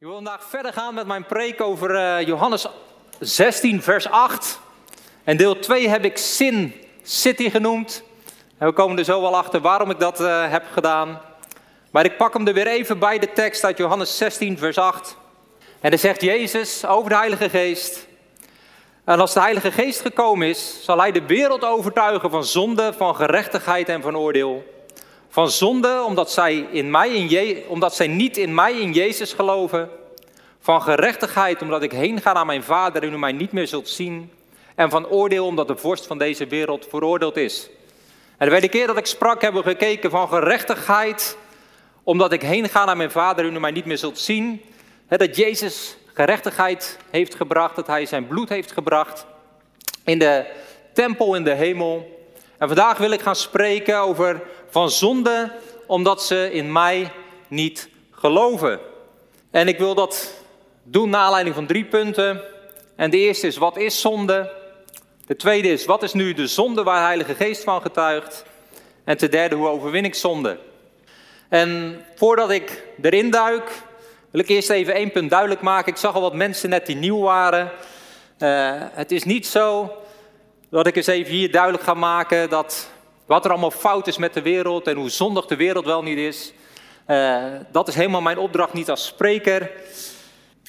Ik wil vandaag verder gaan met mijn preek over uh, Johannes 16, vers 8. En deel 2 heb ik Sin City genoemd. En we komen er zo wel achter waarom ik dat uh, heb gedaan. Maar ik pak hem er weer even bij de tekst uit Johannes 16, vers 8. En dan zegt Jezus over de Heilige Geest. En als de Heilige Geest gekomen is, zal hij de wereld overtuigen van zonde, van gerechtigheid en van oordeel. Van zonde, omdat zij, in mij in Je omdat zij niet in mij in Jezus geloven. Van gerechtigheid, omdat ik heen ga naar mijn Vader en u mij niet meer zult zien. En van oordeel, omdat de vorst van deze wereld veroordeeld is. En de tweede keer dat ik sprak, hebben we gekeken van gerechtigheid, omdat ik heen ga naar mijn Vader en u mij niet meer zult zien. dat Jezus gerechtigheid heeft gebracht, dat hij zijn bloed heeft gebracht in de tempel in de hemel. En vandaag wil ik gaan spreken over van zonde, omdat ze in mij niet geloven. En ik wil dat doen naar aanleiding van drie punten. En de eerste is, wat is zonde? De tweede is, wat is nu de zonde waar de Heilige Geest van getuigt? En ten derde, hoe overwin ik zonde? En voordat ik erin duik, wil ik eerst even één punt duidelijk maken. Ik zag al wat mensen net die nieuw waren. Uh, het is niet zo dat ik eens even hier duidelijk ga maken dat wat er allemaal fout is met de wereld en hoe zondig de wereld wel niet is. Uh, dat is helemaal mijn opdracht niet als spreker.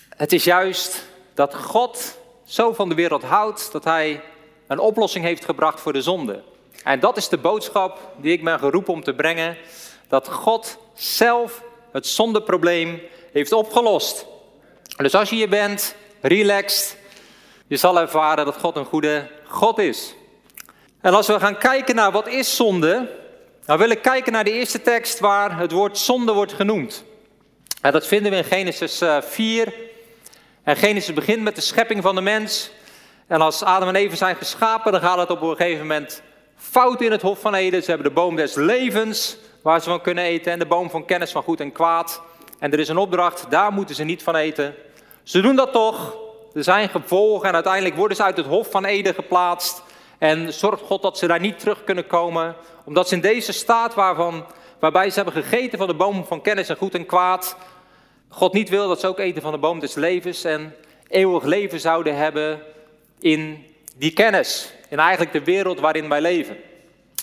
Het is juist dat God zo van de wereld houdt dat hij een oplossing heeft gebracht voor de zonde. En dat is de boodschap die ik ben geroepen om te brengen. Dat God zelf het zondeprobleem heeft opgelost. Dus als je hier bent, relaxed, je zal ervaren dat God een goede God is. En als we gaan kijken naar wat is zonde, dan wil ik kijken naar de eerste tekst waar het woord zonde wordt genoemd. En dat vinden we in Genesis 4. Eh, en Genesis begint met de schepping van de mens. En als Adam en Eva zijn geschapen, dan gaat het op een gegeven moment fout in het Hof van Eden. Ze hebben de boom des levens, waar ze van kunnen eten, en de boom van kennis van goed en kwaad. En er is een opdracht, daar moeten ze niet van eten. Ze doen dat toch. Er zijn gevolgen en uiteindelijk worden ze uit het Hof van Eden geplaatst. En zorgt God dat ze daar niet terug kunnen komen, omdat ze in deze staat waarvan, waarbij ze hebben gegeten van de boom van kennis en goed en kwaad, God niet wil dat ze ook eten van de boom des levens en eeuwig leven zouden hebben in die kennis, in eigenlijk de wereld waarin wij leven.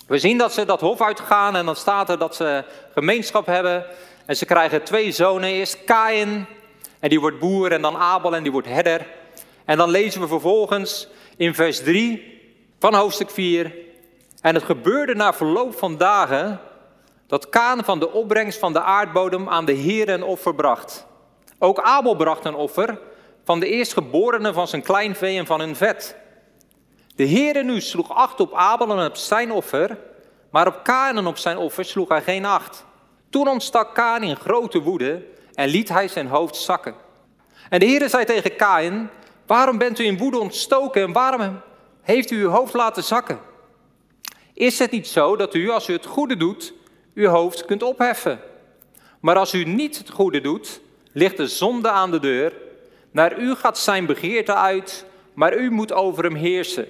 We zien dat ze dat hof uitgaan en dan staat er dat ze gemeenschap hebben en ze krijgen twee zonen, eerst Kain en die wordt boer en dan Abel en die wordt herder. En dan lezen we vervolgens in vers 3 van hoofdstuk 4. En het gebeurde na verloop van dagen dat Kaan van de opbrengst van de aardbodem aan de Heer een offer bracht. Ook Abel bracht een offer van de eerstgeborene van zijn kleinvee en van hun vet. De Heere nu sloeg acht op Abel en op zijn offer, maar op Kaan en op zijn offer sloeg hij geen acht. Toen ontstak Kaan in grote woede en liet hij zijn hoofd zakken. En de Heere zei tegen Kain, waarom bent u in woede ontstoken en waarom heeft u uw hoofd laten zakken? Is het niet zo dat u, als u het goede doet, uw hoofd kunt opheffen? Maar als u niet het goede doet, ligt de zonde aan de deur. Naar u gaat zijn begeerte uit, maar u moet over hem heersen.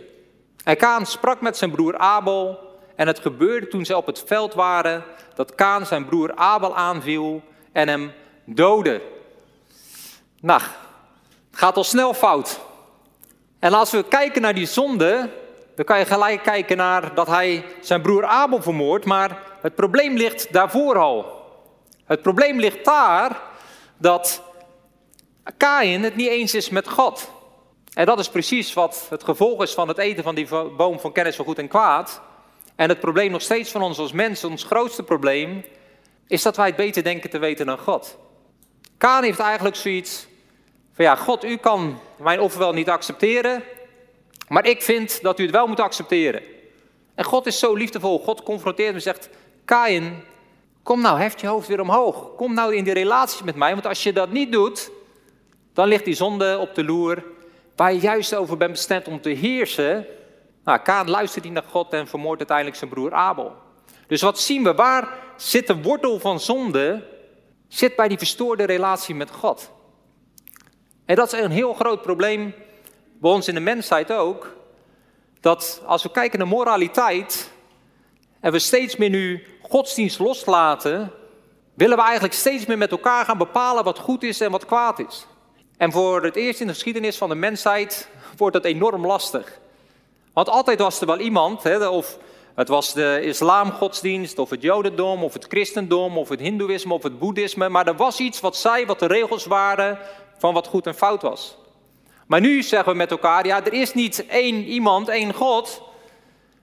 En Kaan sprak met zijn broer Abel. En het gebeurde toen ze op het veld waren, dat Kaan zijn broer Abel aanviel en hem doodde. Nou, het gaat al snel fout. En als we kijken naar die zonde, dan kan je gelijk kijken naar dat hij zijn broer Abel vermoordt, maar het probleem ligt daarvoor al. Het probleem ligt daar dat Kain het niet eens is met God. En dat is precies wat het gevolg is van het eten van die boom van kennis van goed en kwaad. En het probleem nog steeds van ons als mensen, ons grootste probleem, is dat wij het beter denken te weten dan God. Kaan heeft eigenlijk zoiets van ja, God, u kan mijn offer wel niet accepteren, maar ik vind dat u het wel moet accepteren. En God is zo liefdevol. God confronteert me en zegt, Kain, kom nou, heft je hoofd weer omhoog. Kom nou in die relatie met mij, want als je dat niet doet, dan ligt die zonde op de loer waar je juist over bent bestemd om te heersen. Nou, Kaan luistert niet naar God en vermoordt uiteindelijk zijn broer Abel. Dus wat zien we? Waar zit de wortel van zonde? Zit bij die verstoorde relatie met God. En dat is een heel groot probleem bij ons in de mensheid ook. Dat als we kijken naar moraliteit en we steeds meer nu godsdienst loslaten, willen we eigenlijk steeds meer met elkaar gaan bepalen wat goed is en wat kwaad is. En voor het eerst in de geschiedenis van de mensheid wordt dat enorm lastig. Want altijd was er wel iemand, hè, of het was de islamgodsdienst, of het jodendom, of het christendom, of het hindoeïsme, of het boeddhisme. Maar er was iets wat zei wat de regels waren van wat goed en fout was. Maar nu zeggen we met elkaar, ja, er is niet één iemand, één God,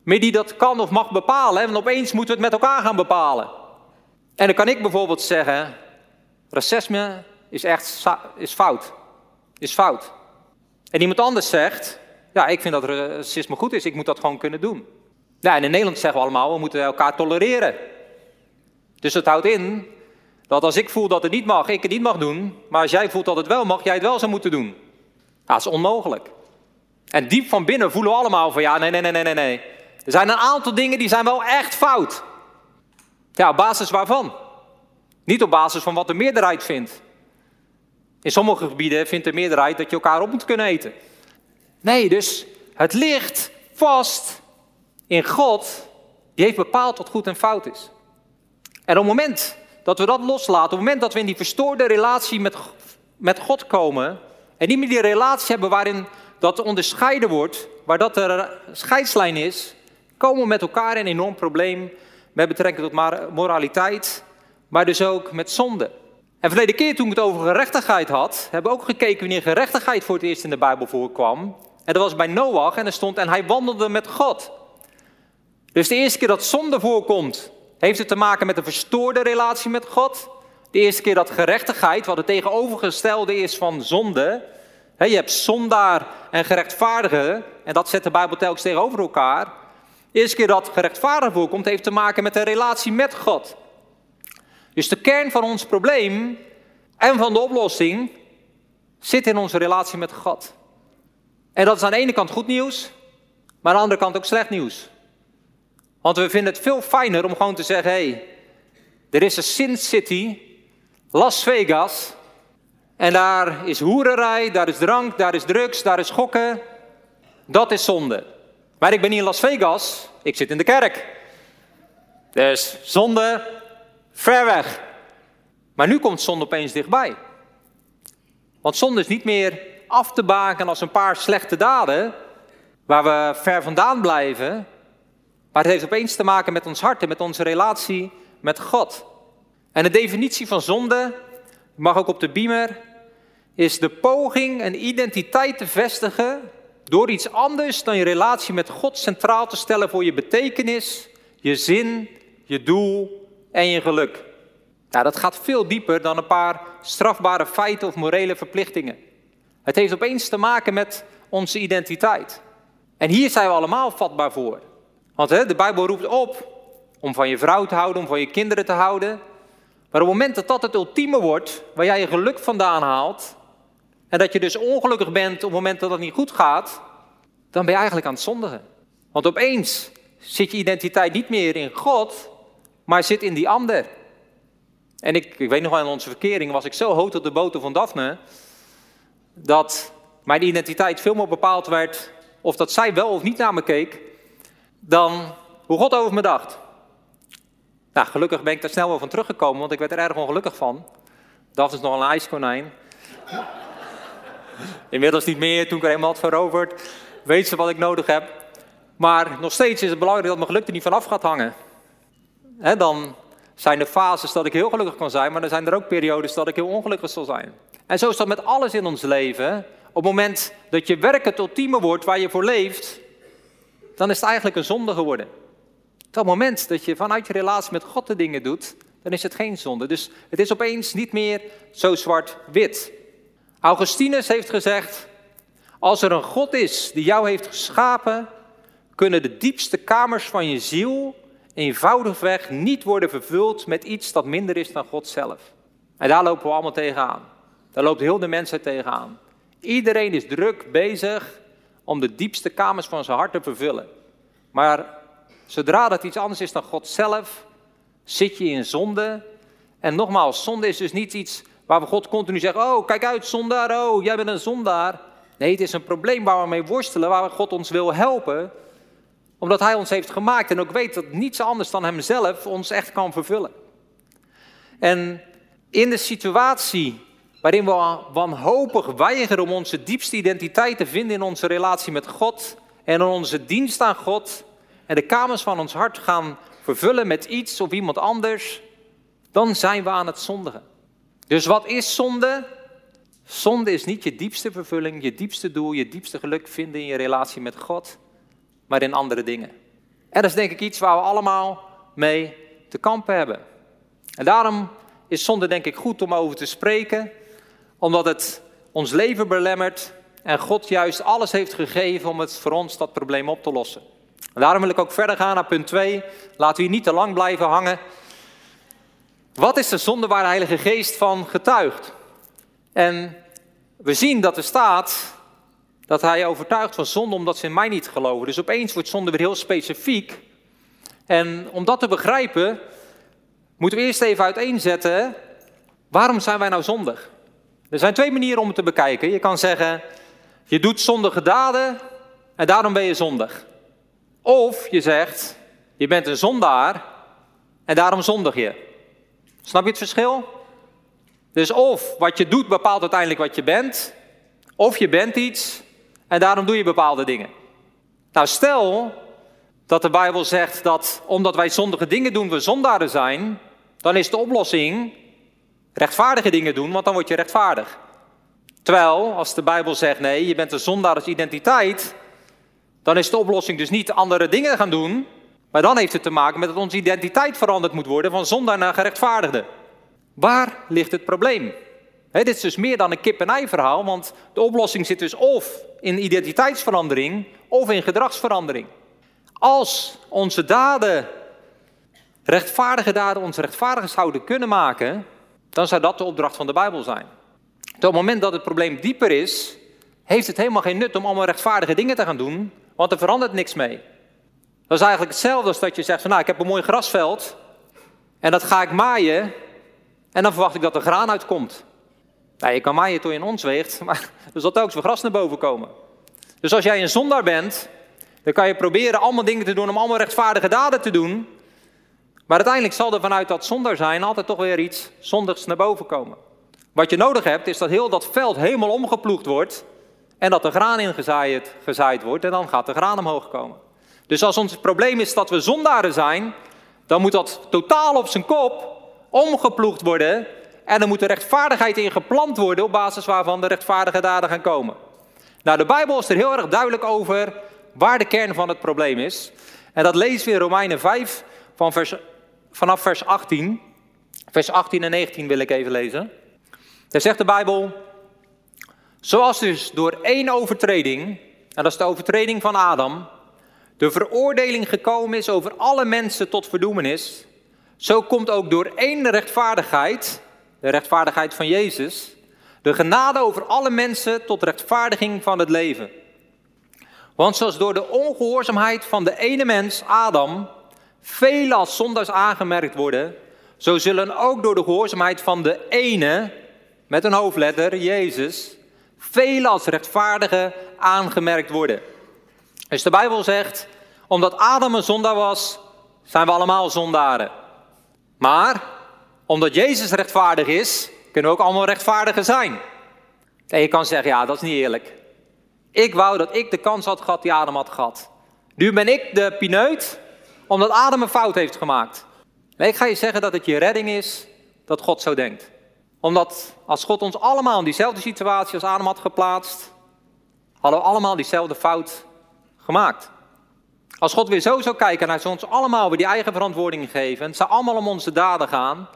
meer die dat kan of mag bepalen. En opeens moeten we het met elkaar gaan bepalen. En dan kan ik bijvoorbeeld zeggen, racisme is echt is fout. Is fout. En iemand anders zegt, ja, ik vind dat racisme goed is, ik moet dat gewoon kunnen doen. Nou, en in Nederland zeggen we allemaal, we moeten elkaar tolereren. Dus het houdt in dat als ik voel dat het niet mag, ik het niet mag doen. Maar als jij voelt dat het wel mag, jij het wel zou moeten doen. Dat is onmogelijk. En diep van binnen voelen we allemaal van ja, nee, nee, nee, nee, nee. Er zijn een aantal dingen die zijn wel echt fout. Ja, op basis waarvan? Niet op basis van wat de meerderheid vindt. In sommige gebieden vindt de meerderheid dat je elkaar op moet kunnen eten. Nee, dus het ligt vast in God, die heeft bepaald wat goed en fout is. En op het moment dat we dat loslaten, op het moment dat we in die verstoorde relatie met, met God komen, en niet meer die relatie hebben waarin dat onderscheiden wordt, waar dat er scheidslijn is, komen we met elkaar in een enorm probleem met betrekking tot moraliteit, maar dus ook met zonde. En verleden keer toen ik het over gerechtigheid had, hebben we ook gekeken wanneer gerechtigheid voor het eerst in de Bijbel voorkwam. En dat was bij Noach en er stond, en hij wandelde met God. Dus de eerste keer dat zonde voorkomt, heeft het te maken met een verstoorde relatie met God. De eerste keer dat gerechtigheid, wat het tegenovergestelde is van zonde. je hebt zondaar en gerechtvaardige, en dat zet de Bijbel telkens tegenover elkaar. De eerste keer dat gerechtvaardig voorkomt, heeft te maken met een relatie met God. Dus de kern van ons probleem en van de oplossing zit in onze relatie met God. En dat is aan de ene kant goed nieuws, maar aan de andere kant ook slecht nieuws. Want we vinden het veel fijner om gewoon te zeggen: hé, hey, er is een Sin City, Las Vegas. En daar is hoererij, daar is drank, daar is drugs, daar is gokken. Dat is zonde. Maar ik ben niet in Las Vegas, ik zit in de kerk. Dus zonde, ver weg. Maar nu komt zonde opeens dichtbij. Want zonde is niet meer af te baken als een paar slechte daden, waar we ver vandaan blijven. Maar het heeft opeens te maken met ons hart en met onze relatie met God. En de definitie van zonde, mag ook op de beamer, is de poging een identiteit te vestigen door iets anders dan je relatie met God centraal te stellen voor je betekenis, je zin, je doel en je geluk. Nou, dat gaat veel dieper dan een paar strafbare feiten of morele verplichtingen. Het heeft opeens te maken met onze identiteit. En hier zijn we allemaal vatbaar voor. Want hè, de Bijbel roept op om van je vrouw te houden, om van je kinderen te houden. Maar op het moment dat dat het ultieme wordt, waar jij je geluk vandaan haalt, en dat je dus ongelukkig bent op het moment dat het niet goed gaat, dan ben je eigenlijk aan het zondigen. Want opeens zit je identiteit niet meer in God, maar zit in die ander. En ik, ik weet nog wel, in onze verkering was ik zo hoog op de boter van Daphne, dat mijn identiteit veel meer bepaald werd of dat zij wel of niet naar me keek, dan hoe God over me dacht. Nou, gelukkig ben ik daar snel wel van teruggekomen, want ik werd er erg ongelukkig van. Dat is nog een ijskonijn. Inmiddels niet meer, toen ik er helemaal had veroverd. Weet ze wat ik nodig heb. Maar nog steeds is het belangrijk dat mijn geluk er niet vanaf gaat hangen. dan zijn er fases dat ik heel gelukkig kan zijn, maar dan zijn er ook periodes dat ik heel ongelukkig zal zijn. En zo is dat met alles in ons leven. Op het moment dat je werk het ultieme wordt waar je voor leeft, dan is het eigenlijk een zonde geworden. Op het moment dat je vanuit je relatie met God de dingen doet, dan is het geen zonde. Dus het is opeens niet meer zo zwart-wit. Augustinus heeft gezegd, als er een God is die jou heeft geschapen, kunnen de diepste kamers van je ziel eenvoudigweg niet worden vervuld met iets dat minder is dan God zelf. En daar lopen we allemaal tegenaan. Daar loopt heel de mensheid tegenaan. Iedereen is druk bezig om de diepste kamers van zijn hart te vervullen. Maar zodra dat iets anders is dan God zelf, zit je in zonde. En nogmaals, zonde is dus niet iets waar we God continu zeggen: Oh, kijk uit, zondaar, oh, jij bent een zondaar. Nee, het is een probleem waar we mee worstelen, waar God ons wil helpen, omdat Hij ons heeft gemaakt en ook weet dat niets anders dan Hemzelf ons echt kan vervullen. En in de situatie waarin we wanhopig weigeren om onze diepste identiteit te vinden in onze relatie met God en in onze dienst aan God en de kamers van ons hart gaan vervullen met iets of iemand anders, dan zijn we aan het zondigen. Dus wat is zonde? Zonde is niet je diepste vervulling, je diepste doel, je diepste geluk vinden in je relatie met God, maar in andere dingen. En dat is denk ik iets waar we allemaal mee te kampen hebben. En daarom is zonde denk ik goed om over te spreken, omdat het ons leven belemmert en God juist alles heeft gegeven om het voor ons dat probleem op te lossen. En daarom wil ik ook verder gaan naar punt 2. Laten we hier niet te lang blijven hangen. Wat is de zonde waar de Heilige Geest van getuigt? En we zien dat er staat dat hij overtuigt van zonde omdat ze in mij niet geloven. Dus opeens wordt zonde weer heel specifiek. En om dat te begrijpen, moeten we eerst even uiteenzetten, waarom zijn wij nou zondig? Er zijn twee manieren om het te bekijken. Je kan zeggen, je doet zondige daden en daarom ben je zondig. Of je zegt, je bent een zondaar en daarom zondig je. Snap je het verschil? Dus of wat je doet bepaalt uiteindelijk wat je bent, of je bent iets en daarom doe je bepaalde dingen. Nou, stel dat de Bijbel zegt dat omdat wij zondige dingen doen, we zondaren zijn, dan is de oplossing rechtvaardige dingen doen, want dan word je rechtvaardig. Terwijl, als de Bijbel zegt nee, je bent een zondaar als identiteit, dan is de oplossing dus niet andere dingen gaan doen, maar dan heeft het te maken met dat onze identiteit veranderd moet worden van zondaar naar gerechtvaardigde. Waar ligt het probleem? dit is dus meer dan een kip-en-ei verhaal, want de oplossing zit dus of in identiteitsverandering of in gedragsverandering. Als onze daden, rechtvaardige daden, ons rechtvaardig zouden kunnen maken, dan zou dat de opdracht van de Bijbel zijn. Op het moment dat het probleem dieper is, heeft het helemaal geen nut om allemaal rechtvaardige dingen te gaan doen, want er verandert niks mee. Dat is eigenlijk hetzelfde als dat je zegt van nou, ik heb een mooi grasveld en dat ga ik maaien en dan verwacht ik dat er graan uitkomt. Nou, je kan maaien tot je in ons weegt, maar er zal telkens weer gras naar boven komen. Dus als jij een zondaar bent, dan kan je proberen allemaal dingen te doen om allemaal rechtvaardige daden te doen. Maar uiteindelijk zal er vanuit dat zondaar zijn altijd toch weer iets zondigs naar boven komen. Wat je nodig hebt is dat heel dat veld helemaal omgeploegd wordt en dat er graan in gezaaid, gezaaid wordt en dan gaat de graan omhoog komen. Dus als ons probleem is dat we zondaren zijn, dan moet dat totaal op zijn kop omgeploegd worden en er moet de rechtvaardigheid in geplant worden op basis waarvan de rechtvaardige daden gaan komen. Nou, de Bijbel is er heel erg duidelijk over waar de kern van het probleem is. En dat lezen we in Romeinen 5 van vers, vanaf vers 18. Vers 18 en 19 wil ik even lezen. Daar zegt de Bijbel, zoals dus door één overtreding, en dat is de overtreding van Adam, de veroordeling gekomen is over alle mensen tot verdoemenis, zo komt ook door één rechtvaardigheid, de rechtvaardigheid van Jezus, de genade over alle mensen tot rechtvaardiging van het leven. Want zoals door de ongehoorzaamheid van de ene mens, Adam, veel als zondags aangemerkt worden, zo zullen ook door de gehoorzaamheid van de ene, met een hoofdletter, Jezus, veel als rechtvaardigen aangemerkt worden. Dus de Bijbel zegt, omdat Adam een zondaar was, zijn we allemaal zondaren. Maar omdat Jezus rechtvaardig is, kunnen we ook allemaal rechtvaardigen zijn. En je kan zeggen, ja, dat is niet eerlijk. Ik wou dat ik de kans had gehad die Adam had gehad. Nu ben ik de pineut, omdat Adam een fout heeft gemaakt. Nee, ik ga je zeggen dat het je redding is dat God zo denkt. Omdat als God ons allemaal in diezelfde situatie als Adam had geplaatst, hadden we allemaal diezelfde fout gemaakt. Als God weer zo zou kijken en ons allemaal weer die eigen verantwoording geven, en het zou allemaal om onze daden gaan,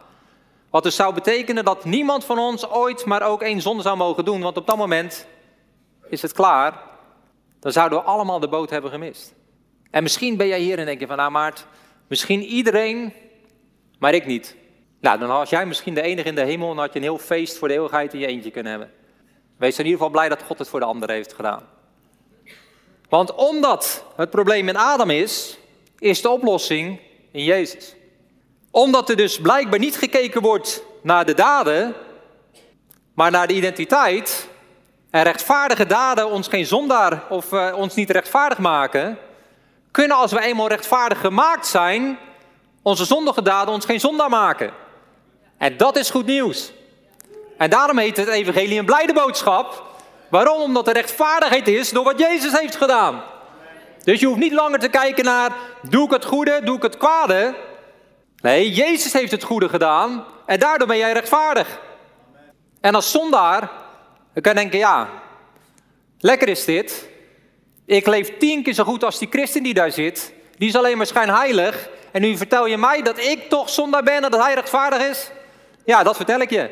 wat dus zou betekenen dat niemand van ons ooit maar ook één zonde zou mogen doen, want op dat moment is het klaar, dan zouden we allemaal de boot hebben gemist. En misschien ben jij hier en denk je van, nou Maart, misschien iedereen, maar ik niet. Nou, dan was jij misschien de enige in de hemel en had je een heel feest voor de eeuwigheid in je eentje kunnen hebben. Wees in ieder geval blij dat God het voor de anderen heeft gedaan. Want omdat het probleem in Adam is, is de oplossing in Jezus. Omdat er dus blijkbaar niet gekeken wordt naar de daden, maar naar de identiteit. En rechtvaardige daden ons geen zondaar of uh, ons niet rechtvaardig maken, kunnen als we eenmaal rechtvaardig gemaakt zijn, onze zondige daden ons geen zondaar maken. En dat is goed nieuws. En daarom heet het evangelie een blijde boodschap. Waarom? Omdat er rechtvaardigheid is door wat Jezus heeft gedaan. Dus je hoeft niet langer te kijken naar, doe ik het goede, doe ik het kwade. Nee, Jezus heeft het goede gedaan en daardoor ben jij rechtvaardig. En als zondaar, dan kan je denken, ja, lekker is dit. Ik leef tien keer zo goed als die christen die daar zit. Die is alleen maar schijnheilig. En nu vertel je mij dat ik toch zondaar ben en dat hij rechtvaardig is? Ja, dat vertel ik je.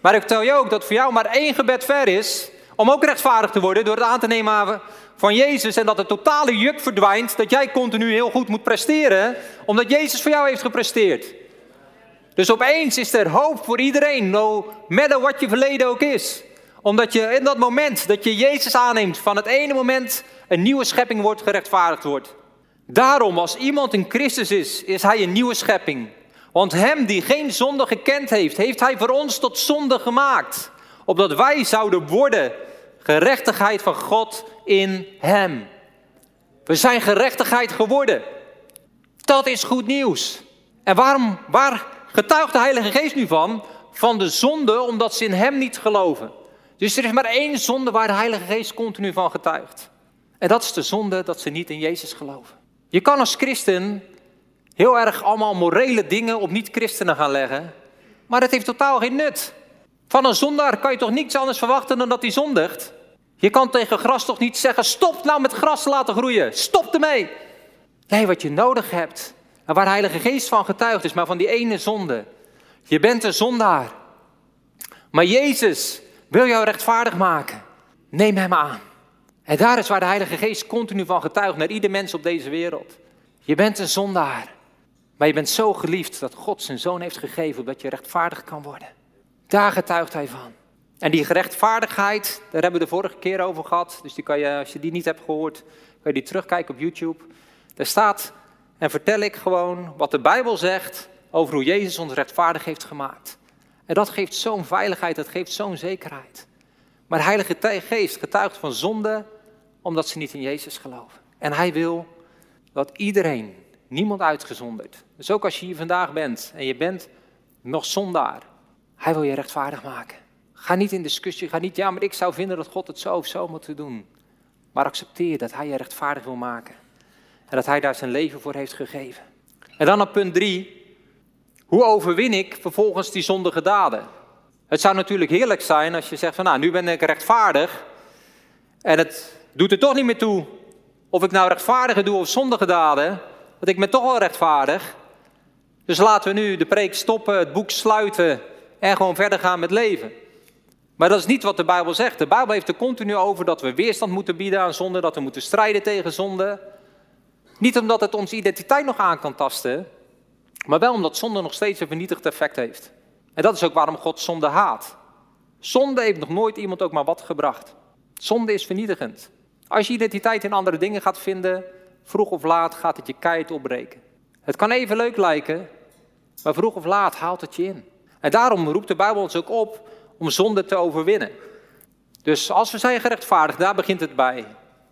Maar ik vertel je ook dat voor jou maar één gebed ver is om ook rechtvaardig te worden door het aan te nemen van Jezus en dat het totale juk verdwijnt dat jij continu heel goed moet presteren omdat Jezus voor jou heeft gepresteerd. Dus opeens is er hoop voor iedereen, no matter wat je verleden ook is. Omdat je in dat moment dat je Jezus aanneemt, van het ene moment een nieuwe schepping wordt, gerechtvaardigd wordt. Daarom, als iemand in Christus is, is hij een nieuwe schepping. Want hem die geen zonde gekend heeft, heeft hij voor ons tot zonde gemaakt. Opdat wij zouden worden gerechtigheid van God in hem. We zijn gerechtigheid geworden. Dat is goed nieuws. En waarom, waar getuigt de Heilige Geest nu van? Van de zonde, omdat ze in hem niet geloven. Dus er is maar één zonde waar de Heilige Geest continu van getuigt. En dat is de zonde dat ze niet in Jezus geloven. Je kan als christen heel erg allemaal morele dingen op niet-christenen gaan leggen, maar dat heeft totaal geen nut. Van een zondaar kan je toch niets anders verwachten dan dat hij zondigt? Je kan tegen gras toch niet zeggen: stop nou met gras laten groeien, stop ermee. Nee, wat je nodig hebt, en waar de Heilige Geest van getuigd is, maar van die ene zonde. Je bent een zondaar. Maar Jezus wil jou rechtvaardig maken. Neem hem aan. En daar is waar de Heilige Geest continu van getuigt naar ieder mens op deze wereld. Je bent een zondaar. Maar je bent zo geliefd dat God zijn zoon heeft gegeven opdat je rechtvaardig kan worden. Daar getuigt hij van. En die gerechtvaardigheid, daar hebben we de vorige keer over gehad. Dus die kan je, als je die niet hebt gehoord, kan je die terugkijken op YouTube. Daar staat, en vertel ik gewoon wat de Bijbel zegt over hoe Jezus ons rechtvaardig heeft gemaakt. En dat geeft zo'n veiligheid, dat geeft zo'n zekerheid. Maar de Heilige Geest getuigt van zonde, omdat ze niet in Jezus geloven. En hij wil dat iedereen, niemand uitgezonderd. Dus ook als je hier vandaag bent en je bent nog zondaar, hij wil je rechtvaardig maken. Ga niet in discussie, ga niet, ja, maar ik zou vinden dat God het zo of zo moet doen. Maar accepteer dat hij je rechtvaardig wil maken. En dat hij daar zijn leven voor heeft gegeven. En dan op punt drie. Hoe overwin ik vervolgens die zondige daden? Het zou natuurlijk heerlijk zijn als je zegt van nou, nu ben ik rechtvaardig. En het doet er toch niet meer toe of ik nou rechtvaardige doe of zondige daden. Want ik ben toch wel rechtvaardig. Dus laten we nu de preek stoppen, het boek sluiten en gewoon verder gaan met leven. Maar dat is niet wat de Bijbel zegt. De Bijbel heeft er continu over dat we weerstand moeten bieden aan zonde, dat we moeten strijden tegen zonde. Niet omdat het onze identiteit nog aan kan tasten, maar wel omdat zonde nog steeds een vernietigd effect heeft. En dat is ook waarom God zonde haat. Zonde heeft nog nooit iemand ook maar wat gebracht. Zonde is vernietigend. Als je identiteit in andere dingen gaat vinden, vroeg of laat gaat het je keihard opbreken. Het kan even leuk lijken, maar vroeg of laat haalt het je in. En daarom roept de Bijbel ons ook op om zonde te overwinnen. Dus als we zijn gerechtvaardigd, daar begint het bij.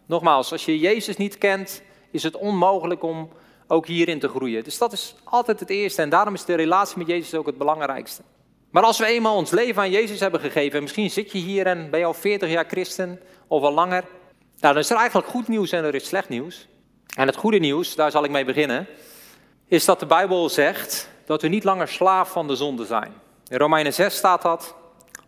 Nogmaals, als je Jezus niet kent, is het onmogelijk om ook hierin te groeien. Dus dat is altijd het eerste en daarom is de relatie met Jezus ook het belangrijkste. Maar als we eenmaal ons leven aan Jezus hebben gegeven, en misschien zit je hier en ben je al 40 jaar christen of al langer, nou, dan is er eigenlijk goed nieuws en er is slecht nieuws. En het goede nieuws, daar zal ik mee beginnen, is dat de Bijbel zegt dat we niet langer slaaf van de zonde zijn. In Romeinen 6 staat dat.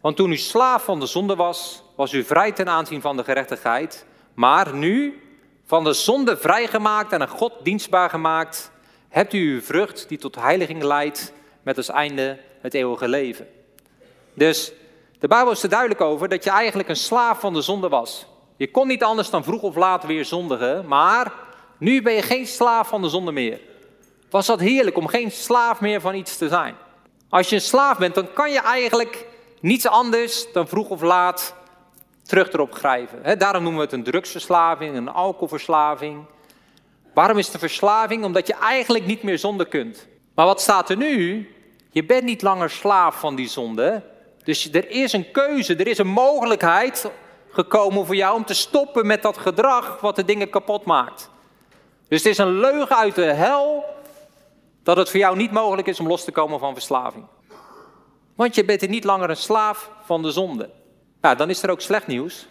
Want toen u slaaf van de zonde was, was u vrij ten aanzien van de gerechtigheid. Maar nu, van de zonde vrijgemaakt en aan God dienstbaar gemaakt, hebt u uw vrucht die tot heiliging leidt, met als einde het eeuwige leven. Dus de Bijbel is er duidelijk over dat je eigenlijk een slaaf van de zonde was. Je kon niet anders dan vroeg of laat weer zondigen, maar nu ben je geen slaaf van de zonde meer. Was dat heerlijk om geen slaaf meer van iets te zijn? Als je een slaaf bent, dan kan je eigenlijk niets anders dan vroeg of laat terug erop grijpen. daarom noemen we het een drugsverslaving, een alcoholverslaving. Waarom is het een verslaving? Omdat je eigenlijk niet meer zonde kunt. Maar wat staat er nu? Je bent niet langer slaaf van die zonde. Dus er is een keuze, er is een mogelijkheid gekomen voor jou om te stoppen met dat gedrag wat de dingen kapot maakt. Dus het is een leugen uit de hel dat het voor jou niet mogelijk is om los te komen van verslaving. Want je bent niet langer een slaaf van de zonde. Nou, dan is er ook slecht nieuws.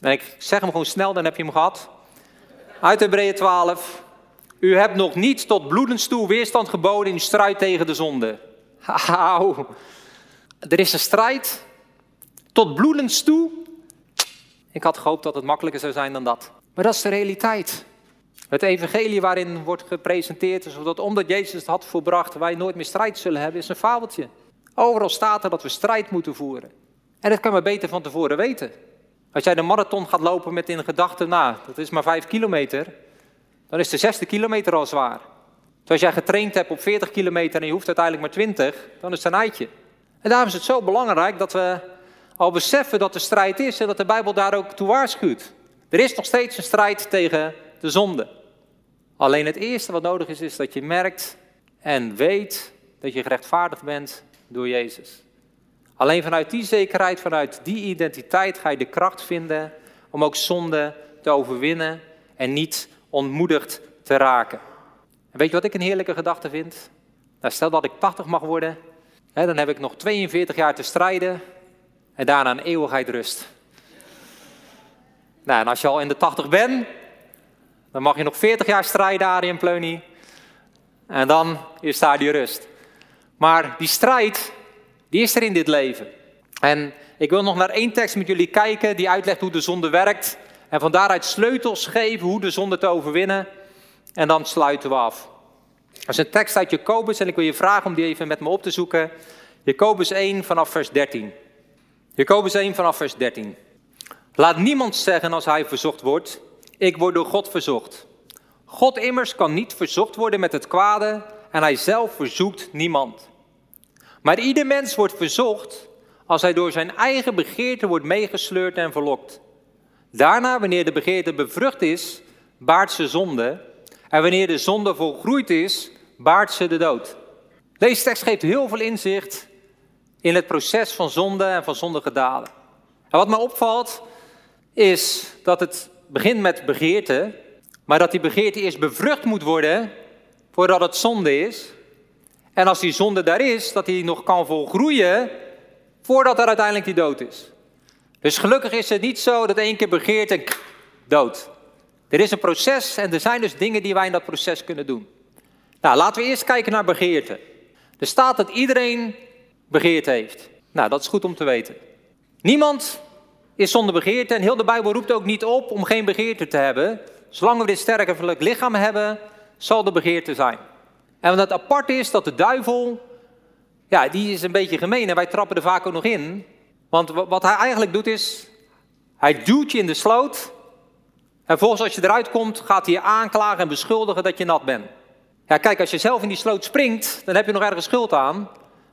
En ik zeg hem gewoon snel, dan heb je hem gehad. Uit Hebreeën 12. U hebt nog niet tot bloedens toe weerstand geboden in strijd tegen de zonde. Hauw. Er is een strijd tot bloedens toe. Ik had gehoopt dat het makkelijker zou zijn dan dat. Maar dat is de realiteit. Het evangelie waarin wordt gepresenteerd, zodat omdat Jezus het had volbracht, wij nooit meer strijd zullen hebben, is een fabeltje. Overal staat er dat we strijd moeten voeren. En dat kan we beter van tevoren weten. Als jij de marathon gaat lopen met in gedachten, nou, dat is maar vijf kilometer, dan is de zesde kilometer al zwaar. Dus als jij getraind hebt op 40 kilometer en je hoeft uiteindelijk maar 20, dan is het een eitje. En daarom is het zo belangrijk dat we al beseffen dat er strijd is en dat de Bijbel daar ook toe waarschuwt. Er is nog steeds een strijd tegen de zonde. Alleen het eerste wat nodig is, is dat je merkt en weet dat je gerechtvaardigd bent door Jezus. Alleen vanuit die zekerheid, vanuit die identiteit ga je de kracht vinden om ook zonde te overwinnen en niet ontmoedigd te raken. En weet je wat ik een heerlijke gedachte vind? Nou, stel dat ik 80 mag worden, hè, dan heb ik nog 42 jaar te strijden en daarna een eeuwigheid rust. Nou, en als je al in de 80 bent, dan mag je nog 40 jaar strijden, Arjen Pleuny. En dan is daar die rust. Maar die strijd, die is er in dit leven. En ik wil nog naar één tekst met jullie kijken die uitlegt hoe de zonde werkt. En van daaruit sleutels geven hoe de zonde te overwinnen. En dan sluiten we af. Dat is een tekst uit Jacobus en ik wil je vragen om die even met me op te zoeken. Jacobus 1 vanaf vers 13. Jacobus 1 vanaf vers 13. Laat niemand zeggen als hij verzocht wordt, ik word door God verzocht. God immers kan niet verzocht worden met het kwade en hij zelf verzoekt niemand. Maar ieder mens wordt verzocht als hij door zijn eigen begeerte wordt meegesleurd en verlokt. Daarna, wanneer de begeerte bevrucht is, baart ze zonde. En wanneer de zonde volgroeid is, baart ze de dood. Deze tekst geeft heel veel inzicht in het proces van zonde en van zondige daden. En wat me opvalt, is dat het begint met begeerte, maar dat die begeerte eerst bevrucht moet worden voordat het zonde is. En als die zonde daar is, dat die nog kan volgroeien voordat er uiteindelijk die dood is. Dus gelukkig is het niet zo dat één keer begeert en dood. Er is een proces en er zijn dus dingen die wij in dat proces kunnen doen. Nou, laten we eerst kijken naar begeerte. Er staat dat iedereen begeerte heeft. Nou, dat is goed om te weten. Niemand is zonder begeerte en heel de Bijbel roept ook niet op om geen begeerte te hebben. Zolang we dit sterkelijk lichaam hebben, zal de begeerte zijn. En wat apart is, dat de duivel, ja, die is een beetje gemeen en wij trappen er vaak ook nog in. Want wat hij eigenlijk doet is, hij duwt je in de sloot. En volgens als je eruit komt, gaat hij je aanklagen en beschuldigen dat je nat bent. Ja, kijk, als je zelf in die sloot springt, dan heb je nog ergens schuld aan.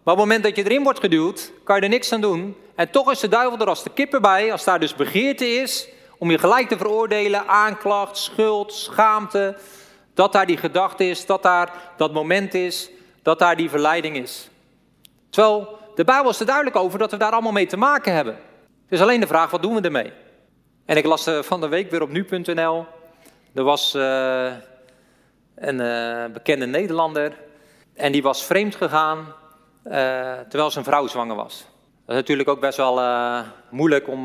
Maar op het moment dat je erin wordt geduwd, kan je er niks aan doen. En toch is de duivel er als de kip bij, als daar dus begeerte is, om je gelijk te veroordelen, aanklacht, schuld, schaamte. Dat daar die gedachte is, dat daar dat moment is, dat daar die verleiding is. Terwijl de Bijbel is er duidelijk over dat we daar allemaal mee te maken hebben. Het is alleen de vraag, wat doen we ermee? En ik las eh, van de week weer op nu.nl. Er was uh, een uh, bekende Nederlander en die was vreemd gegaan terwijl zijn vrouw zwanger was. Dat is natuurlijk ook best wel moeilijk om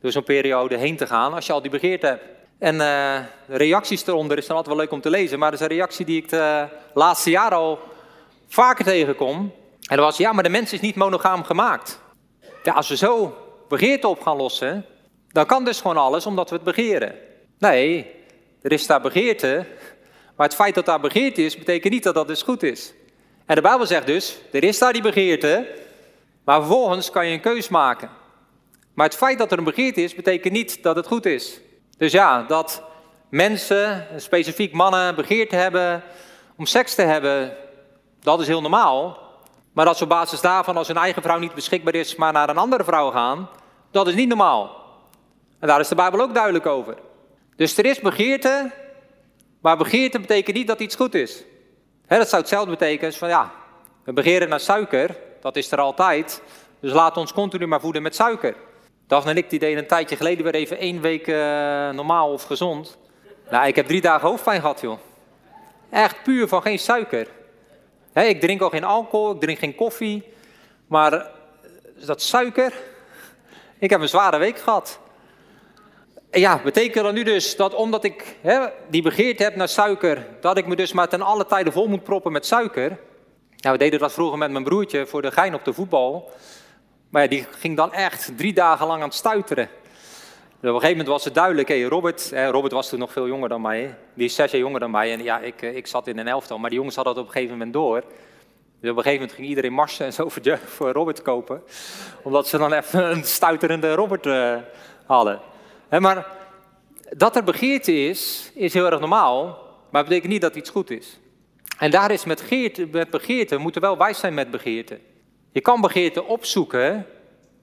door zo'n periode heen te gaan als je al die begeerte hebt. En de reacties eronder is dan altijd wel leuk om te lezen, maar dat is een reactie die ik de laatste jaren al vaker tegenkom. En dat was, ja, maar de mens is niet monogaam gemaakt. Ja, als we zo begeerte op gaan lossen, dan kan dus gewoon alles omdat we het begeren. Nee, er is daar begeerte, maar het feit dat daar begeerte is, betekent niet dat dat dus goed is. En de Bijbel zegt dus, er is daar die begeerte, maar vervolgens kan je een keus maken. Maar het feit dat er een begeerte is, betekent niet dat het goed is. Dus ja, dat mensen, specifiek mannen, begeerte hebben om seks te hebben, dat is heel normaal. Maar dat ze op basis daarvan, als hun eigen vrouw niet beschikbaar is, maar naar een andere vrouw gaan, dat is niet normaal. En daar is de Bijbel ook duidelijk over. Dus er is begeerte, maar begeerte betekent niet dat iets goed is. dat zou hetzelfde betekenen als van ja, we begeren naar suiker, dat is er altijd. Dus laat ons continu maar voeden met suiker. Daphne en ik die deden een tijdje geleden weer even één week uh, normaal of gezond. Nou, ik heb drie dagen hoofdpijn gehad, joh. Echt puur van geen suiker ik drink al geen alcohol, ik drink geen koffie. Maar dat suiker, ik heb een zware week gehad. Ja, betekent dat nu dus dat omdat ik die begeerte heb naar suiker, dat ik me dus maar ten alle tijden vol moet proppen met suiker? Ja, we deden dat vroeger met mijn broertje voor de gein op de voetbal. Maar die ging dan echt drie dagen lang aan het stuiteren. Op een gegeven moment was het duidelijk, hey, Robert, Robert was toen nog veel jonger dan mij, die is zes jaar jonger dan mij. En ja, ik, ik zat in een elftal, maar die jongens hadden dat op een gegeven moment door. Dus op een gegeven moment ging iedereen marsen en zo voor, Robert kopen. Omdat ze dan even een stuiterende Robert uh, hadden. maar dat er begeerte is, is heel erg normaal. Maar dat betekent niet dat iets goed is. En daar is met, geerte, met begeerte, we moeten wel wijs zijn met begeerte. Je kan begeerte opzoeken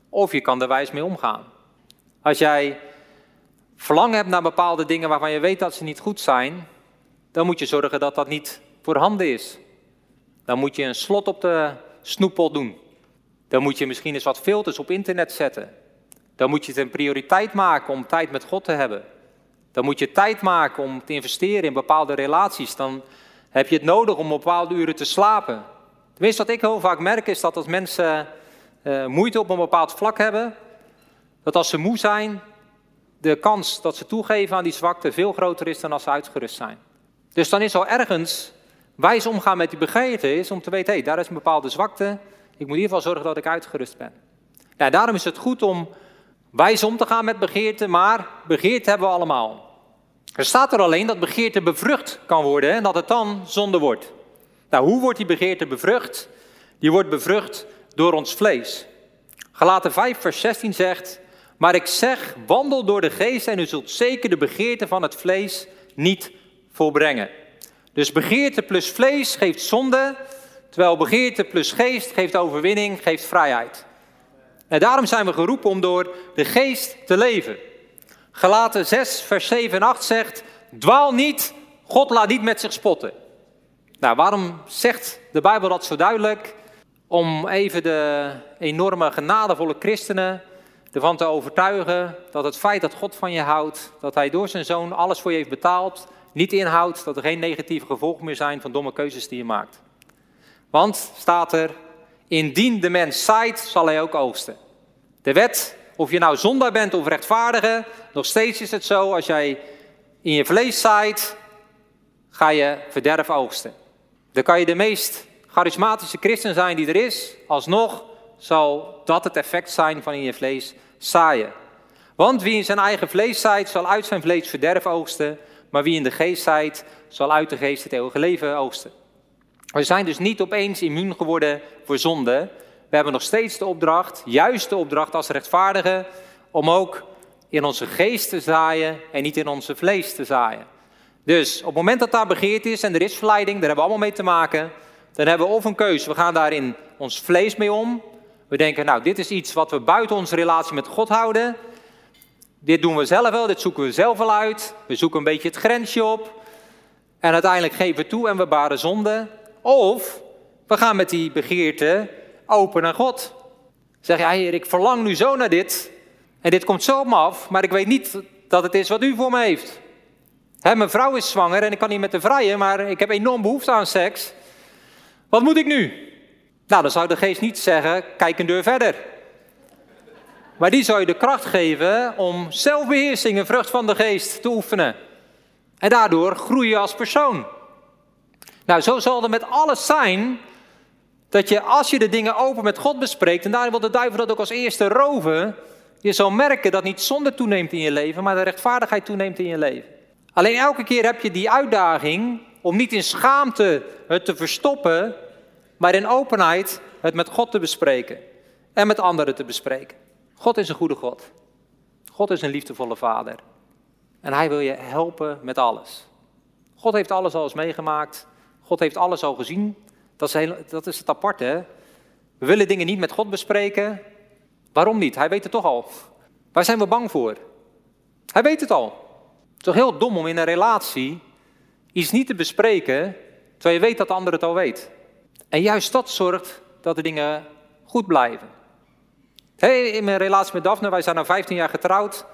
of je kan er wijs mee omgaan. Als jij verlangen hebt naar bepaalde dingen waarvan je weet dat ze niet goed zijn, dan moet je zorgen dat dat niet voorhanden is. Dan moet je een slot op de snoeppot doen. Dan moet je misschien eens wat filters op internet zetten. Dan moet je het een prioriteit maken om tijd met God te hebben. Dan moet je tijd maken om te investeren in bepaalde relaties. Dan heb je het nodig om op bepaalde uren te slapen. Tenminste, wat ik heel vaak merk is dat als mensen uh, moeite op een bepaald vlak hebben, dat als ze moe zijn, de kans dat ze toegeven aan die zwakte veel groter is dan als ze uitgerust zijn. Dus dan is al ergens wijs omgaan met die begeerte is om te weten, hé, daar is een bepaalde zwakte. Ik moet in ieder geval zorgen dat ik uitgerust ben. Nou, daarom is het goed om wijs om te gaan met begeerte, maar begeerte hebben we allemaal. Er staat er alleen dat begeerte bevrucht kan worden en dat het dan zonde wordt. Nou, hoe wordt die begeerte bevrucht? Die wordt bevrucht door ons vlees. Galaten 5, vers 16 zegt: Maar ik zeg, wandel door de geest en u zult zeker de begeerte van het vlees niet volbrengen. Dus begeerte plus vlees geeft zonde, terwijl begeerte plus geest geeft overwinning, geeft vrijheid. En daarom zijn we geroepen om door de geest te leven. Galaten 6, vers 7 en 8 zegt: Dwaal niet, God laat niet met zich spotten. Nou, waarom zegt de Bijbel dat zo duidelijk? Om even de enorme genadevolle christenen ervan te overtuigen dat het feit dat God van je houdt, dat Hij door zijn zoon alles voor je heeft betaald, niet inhoudt dat er geen negatieve gevolgen meer zijn van domme keuzes die je maakt. Want, staat er, indien de mens zaait, zal hij ook oogsten. De wet, of je nou zondaar bent of rechtvaardige, nog steeds is het zo, als jij in je vlees zaait, ga je verderf oogsten. Dan kan je de meest charismatische christen zijn die er is, alsnog zal dat het effect zijn van in je vlees zaaien. Want wie in zijn eigen vlees zaait, zal uit zijn vlees verderf oogsten, maar wie in de geest zaait, zal uit de geest het eeuwige leven oogsten. We zijn dus niet opeens immuun geworden voor zonde. We hebben nog steeds de opdracht, juist de opdracht als rechtvaardigen, om ook in onze geest te zaaien en niet in onze vlees te zaaien. Dus op het moment dat daar begeerd is en er is verleiding, daar hebben we allemaal mee te maken, dan hebben we of een keuze, we gaan daar in ons vlees mee om. We denken, nou, dit is iets wat we buiten onze relatie met God houden. Dit doen we zelf wel, dit zoeken we zelf wel uit. We zoeken een beetje het grensje op. En uiteindelijk geven we toe en we baren zonde. Of we gaan met die begeerte open naar God. Zeg ja, Heer, ik verlang nu zo naar dit. En dit komt zo op me af, maar ik weet niet dat het is wat u voor me heeft. Mijn vrouw is zwanger en ik kan niet met de vrijen, maar ik heb enorm behoefte aan seks. Wat moet ik nu? Nou, dan zou de geest niet zeggen, kijk een deur verder. Maar die zou je de kracht geven om zelfbeheersing, een vrucht van de geest, te oefenen. En daardoor groei je als persoon. Nou, zo zal het met alles zijn dat je als je de dingen open met God bespreekt, en daarin wil de duivel dat ook als eerste roven, je zal merken dat niet zonde toeneemt in je leven, maar de rechtvaardigheid toeneemt in je leven. Alleen elke keer heb je die uitdaging om niet in schaamte het te verstoppen, maar in openheid het met God te bespreken en met anderen te bespreken. God is een goede God. God is een liefdevolle Vader. En Hij wil je helpen met alles. God heeft alles al eens meegemaakt. God heeft alles al gezien. Dat is, heel, dat is het aparte. Hè? We willen dingen niet met God bespreken. Waarom niet? Hij weet het toch al. Waar zijn we bang voor? Hij weet het al. Is toch heel dom om in een relatie iets niet te bespreken, terwijl je weet dat de ander het al weet. En juist dat zorgt dat de dingen goed blijven. Hey, in mijn relatie met Daphne, wij zijn nu 15 jaar getrouwd.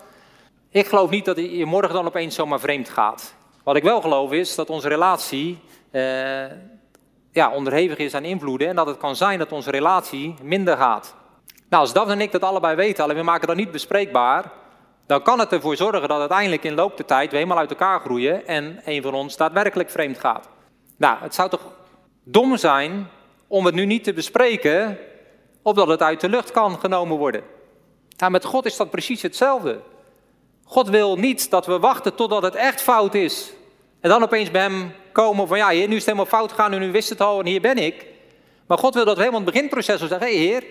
Ik geloof niet dat je morgen dan opeens zomaar vreemd gaat. Wat ik wel geloof is dat onze relatie eh, ja, onderhevig is aan invloeden en dat het kan zijn dat onze relatie minder gaat. Nou, als Daphne en ik dat allebei weten, alleen we maken dat niet bespreekbaar, dan kan het ervoor zorgen dat uiteindelijk in loop der tijd we helemaal uit elkaar groeien en een van ons daadwerkelijk vreemd gaat. Nou, het zou toch dom zijn om het nu niet te bespreken, opdat het uit de lucht kan genomen worden. Nou, met God is dat precies hetzelfde. God wil niet dat we wachten totdat het echt fout is. En dan opeens bij hem komen van ja, heer, nu is het helemaal fout gegaan en nu wist het al en hier ben ik. Maar God wil dat we helemaal in het beginproces zeggen, hé hey, heer,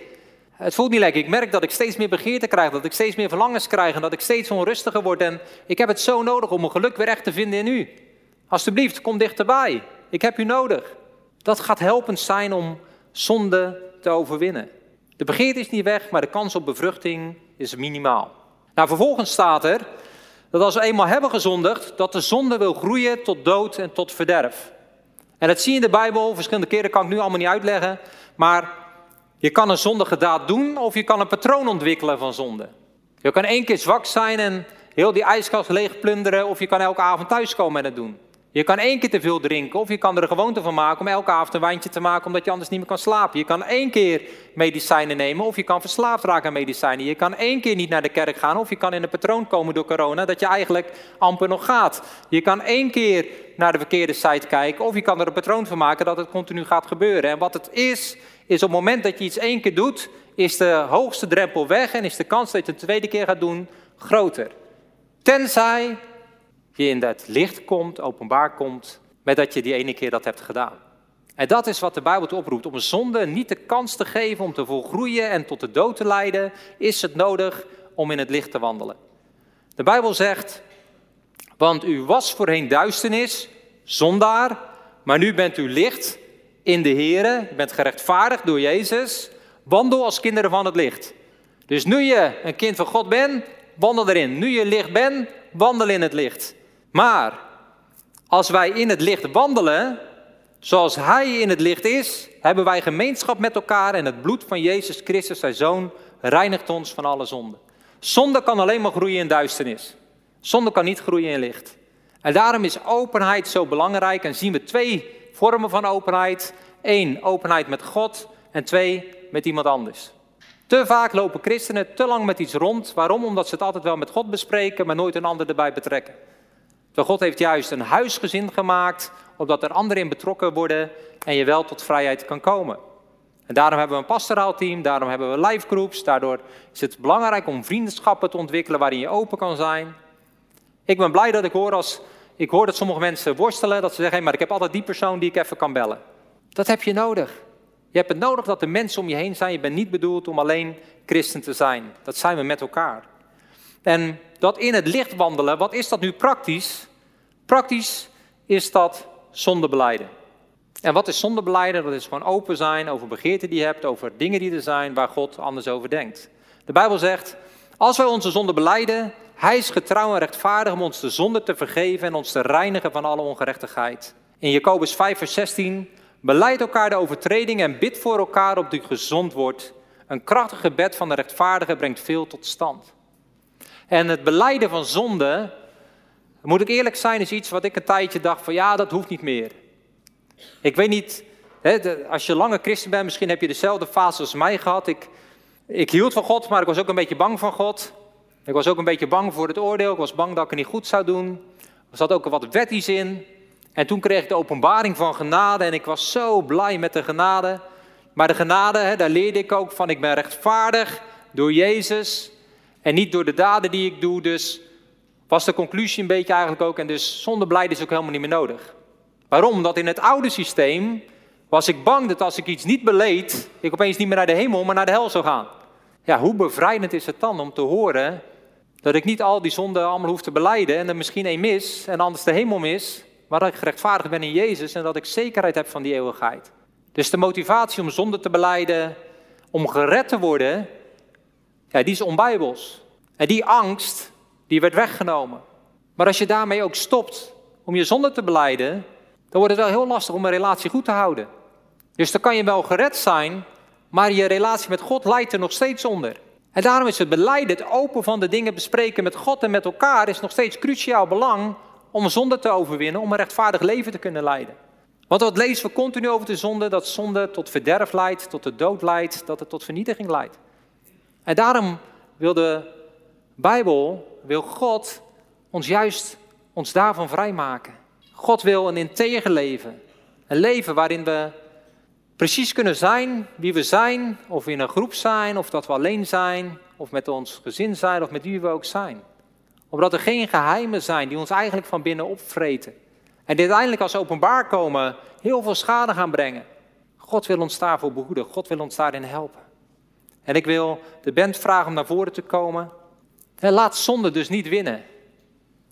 het voelt niet lekker. Ik merk dat ik steeds meer begeerte krijg, dat ik steeds meer verlangens krijg en dat ik steeds onrustiger word. En ik heb het zo nodig om mijn geluk weer echt te vinden in u. Alsjeblieft, kom dichterbij. Ik heb u nodig. Dat gaat helpend zijn om zonde te overwinnen. De begeerte is niet weg, maar de kans op bevruchting is minimaal. Nou, vervolgens staat er dat als we eenmaal hebben gezondigd, dat de zonde wil groeien tot dood en tot verderf. En dat zie je in de Bijbel, verschillende keren kan ik nu allemaal niet uitleggen, maar je kan een zondige daad doen of je kan een patroon ontwikkelen van zonde. Je kan één keer zwak zijn en heel die ijskast leeg plunderen of je kan elke avond thuiskomen en het doen. Je kan één keer te veel drinken of je kan er een gewoonte van maken om elke avond een wijntje te maken omdat je anders niet meer kan slapen. Je kan één keer medicijnen nemen of je kan verslaafd raken aan medicijnen. Je kan één keer niet naar de kerk gaan of je kan in een patroon komen door corona dat je eigenlijk amper nog gaat. Je kan één keer naar de verkeerde site kijken of je kan er een patroon van maken dat het continu gaat gebeuren. En wat het is, is op het moment dat je iets één keer doet, is de hoogste drempel weg en is de kans dat je het een tweede keer gaat doen groter. Tenzij je in dat licht komt, openbaar komt, met dat je die ene keer dat hebt gedaan. En dat is wat de Bijbel te oproept. Om een zonde niet de kans te geven om te volgroeien en tot de dood te leiden, is het nodig om in het licht te wandelen. De Bijbel zegt, want u was voorheen duisternis, zondaar, maar nu bent u licht in de Here, u bent gerechtvaardigd door Jezus, wandel als kinderen van het licht. Dus nu je een kind van God bent, wandel erin. Nu je licht bent, wandel in het licht. Maar als wij in het licht wandelen, zoals Hij in het licht is, hebben wij gemeenschap met elkaar en het bloed van Jezus Christus, zijn Zoon, reinigt ons van alle zonden. Zonde kan alleen maar groeien in duisternis. Zonde kan niet groeien in licht. En daarom is openheid zo belangrijk en zien we twee vormen van openheid. Eén, openheid met God en twee, met iemand anders. Te vaak lopen christenen te lang met iets rond. Waarom? Omdat ze het altijd wel met God bespreken, maar nooit een ander erbij betrekken. God heeft juist een huisgezin gemaakt, opdat er anderen in betrokken worden en je wel tot vrijheid kan komen. En daarom hebben we een pastoraal team, daarom hebben we live groups, daardoor is het belangrijk om vriendschappen te ontwikkelen waarin je open kan zijn. Ik ben blij dat ik hoor als ik hoor dat sommige mensen worstelen, dat ze zeggen, hey, maar ik heb altijd die persoon die ik even kan bellen. Dat heb je nodig. Je hebt het nodig dat de mensen om je heen zijn. Je bent niet bedoeld om alleen christen te zijn. Dat zijn we met elkaar. En dat in het licht wandelen, wat is dat nu praktisch? Praktisch is dat zondebeleiden. En wat is zondebeleiden? Dat is gewoon open zijn over begeerten die je hebt, over dingen die er zijn waar God anders over denkt. De Bijbel zegt, als wij onze zonde beleiden, hij is getrouw en rechtvaardig om ons de zonde te vergeven en ons te reinigen van alle ongerechtigheid. In Jacobus 5 vers 16, beleid elkaar de overtreding en bid voor elkaar op die gezond wordt. Een krachtig gebed van de rechtvaardige brengt veel tot stand. En het beleiden van zonde, moet ik eerlijk zijn, is iets wat ik een tijdje dacht van ja, dat hoeft niet meer. Ik weet niet, als je lange christen bent, misschien heb je dezelfde fase als mij gehad. Ik, ik hield van God, maar ik was ook een beetje bang van God. Ik was ook een beetje bang voor het oordeel. Ik was bang dat ik het niet goed zou doen. Er zat ook wat wetties in. En toen kreeg ik de openbaring van genade en ik was zo blij met de genade. Maar de genade, hè, daar leerde ik ook van, ik ben rechtvaardig door Jezus. En niet door de daden die ik doe. Dus was de conclusie een beetje eigenlijk ook. En dus zonder blijde is ook helemaal niet meer nodig. Waarom? Omdat in het oude systeem was ik bang dat als ik iets niet beleed, ik opeens niet meer naar de hemel, maar naar de hel zou gaan. Ja, hoe bevrijdend is het dan om te horen dat ik niet al die zonden allemaal hoef te beleiden en er misschien één mis en anders de hemel mis, maar dat ik gerechtvaardigd ben in Jezus en dat ik zekerheid heb van die eeuwigheid. Dus de motivatie om zonde te beleiden, om gered te worden, ja, die is onbijbels. En die angst, die werd weggenomen. Maar als je daarmee ook stopt om je zonde te beleiden, dan wordt het wel heel lastig om een relatie goed te houden. Dus dan kan je wel gered zijn, maar je relatie met God leidt er nog steeds onder. En daarom is het beleiden, het open van de dingen bespreken met God en met elkaar, is nog steeds cruciaal belang om zonde te overwinnen, om een rechtvaardig leven te kunnen leiden. Want wat lezen we continu over de zonde? Dat zonde tot verderf leidt, tot de dood leidt, dat het tot vernietiging leidt. En daarom wil de Bijbel, wil God ons juist ons daarvan vrijmaken. God wil een integer leven. Een leven waarin we precies kunnen zijn wie we zijn, of we in een groep zijn, of dat we alleen zijn, of met ons gezin zijn, of met wie we ook zijn. Omdat er geen geheimen zijn die ons eigenlijk van binnen opvreten. En dit uiteindelijk als openbaar komen heel veel schade gaan brengen. God wil ons daarvoor behoeden, God wil ons daarin helpen. En ik wil de band vragen om naar voren te komen. En laat zonde dus niet winnen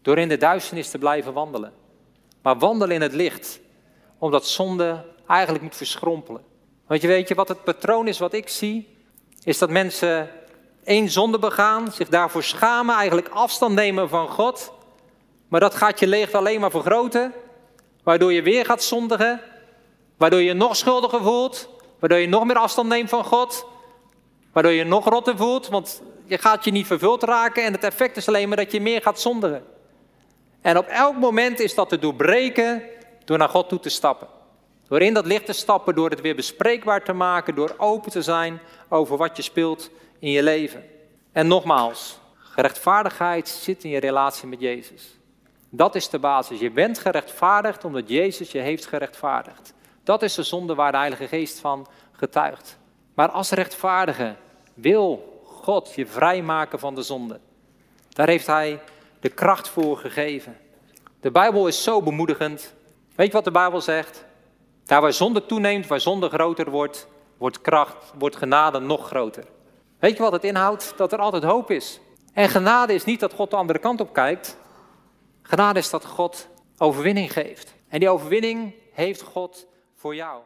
door in de duisternis te blijven wandelen. Maar wandel in het licht, omdat zonde eigenlijk moet verschrompelen. Want je weet je wat het patroon is wat ik zie? Is dat mensen één zonde begaan, zich daarvoor schamen, eigenlijk afstand nemen van God. Maar dat gaat je leegte alleen maar vergroten, waardoor je weer gaat zondigen, waardoor je nog schuldiger voelt, waardoor je nog meer afstand neemt van God, waardoor je nog rotter voelt, want je gaat je niet vervuld raken en het effect is alleen maar dat je meer gaat zondigen. En op elk moment is dat te doorbreken door naar God toe te stappen. Door in dat licht te stappen, door het weer bespreekbaar te maken, door open te zijn over wat je speelt in je leven. En nogmaals, gerechtvaardigheid zit in je relatie met Jezus. Dat is de basis. Je bent gerechtvaardigd omdat Jezus je heeft gerechtvaardigd. Dat is de zonde waar de Heilige Geest van getuigt. Maar als rechtvaardige wil God je vrijmaken van de zonde. Daar heeft Hij de kracht voor gegeven. De Bijbel is zo bemoedigend. Weet je wat de Bijbel zegt? Daar waar zonde toeneemt, waar zonde groter wordt, wordt kracht, wordt genade nog groter. Weet je wat het inhoudt? Dat er altijd hoop is. En genade is niet dat God de andere kant op kijkt. Genade is dat God overwinning geeft. En die overwinning heeft God voor jou.